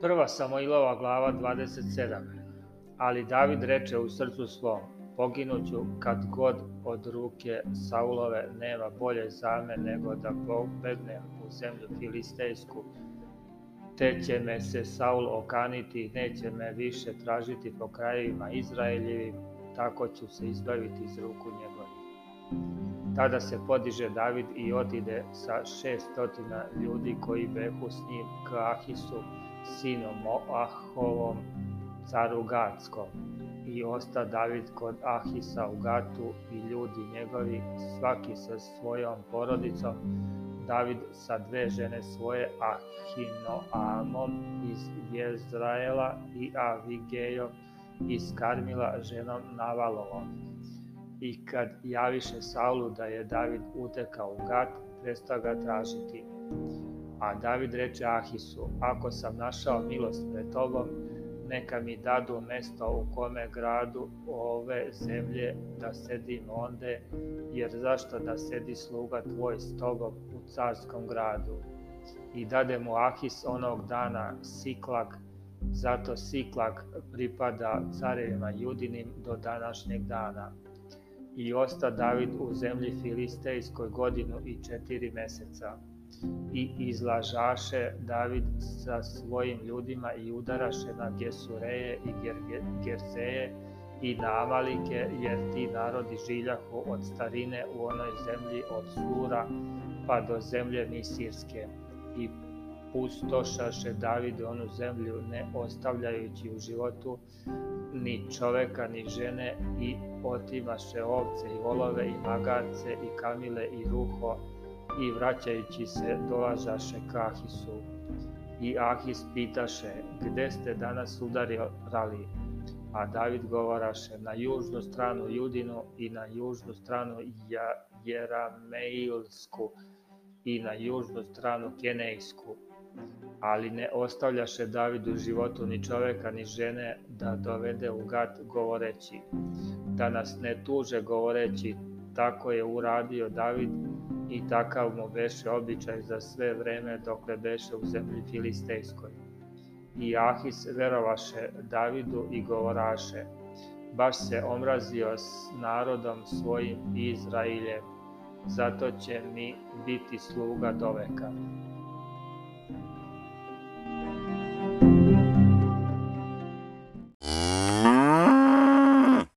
Prva Samoilova glava 27. Ali David reče u srcu svom, poginuću kad god od ruke Saulove nema bolje za me nego da pobegnem u zemlju filistejsku, te će me se Saul okaniti i neće me više tražiti po krajevima Izraeljevim, tako ću se izbaviti iz ruku njegovih. Tada se podiže David i otide sa šestotina ljudi koji behu s njim k Ahisu, sinom Moahovom, caru Gatskom. I osta David kod Ahisa u Gatu i ljudi njegovi, svaki sa svojom porodicom, David sa dve žene svoje, Ahinoamom iz Jezraela i Avigejom iz Karmila ženom Navalovom. I kad javiše Saulu da je David utekao u Gat, prestao ga tražiti. A David reče Ahisu, ako sam našao milost pred tobom, neka mi dadu mesto u kome gradu ove zemlje da sedim onde, jer zašto da sedi sluga tvoj s tobom u carskom gradu? I dade mu Ahis onog dana Siklak, zato Siklak pripada carevima judinim do današnjeg dana. I osta David u zemlji Filistejskoj godinu i četiri meseca i izlažaše David sa svojim ljudima i udaraše na Gesureje i Gerzeje i na Amalike, jer ti narodi žiljahu od starine u onoj zemlji od Sura pa do zemlje Misirske. I pustošaše David onu zemlju ne ostavljajući u životu ni čoveka ni žene i otimaše ovce i volove i magarce i kamile i ruho i vraćajući se dolažaše ka Ahisu. I Ahis pitaše, gde ste danas udarali? A David govoraše, na južnu stranu Judinu i na južnu stranu Jerameilsku i na južnu stranu Kenejsku. Ali ne ostavljaše David u životu ni čoveka ni žene da dovede u gat govoreći, da nas ne tuže govoreći, tako je uradio David i takav mu beše običaj za sve vreme dokle beše u zemlji Filistejskoj. I Ahis verovaše Davidu i govoraše, baš se omrazio s narodom svojim Izrailjem, zato će mi biti sluga do veka.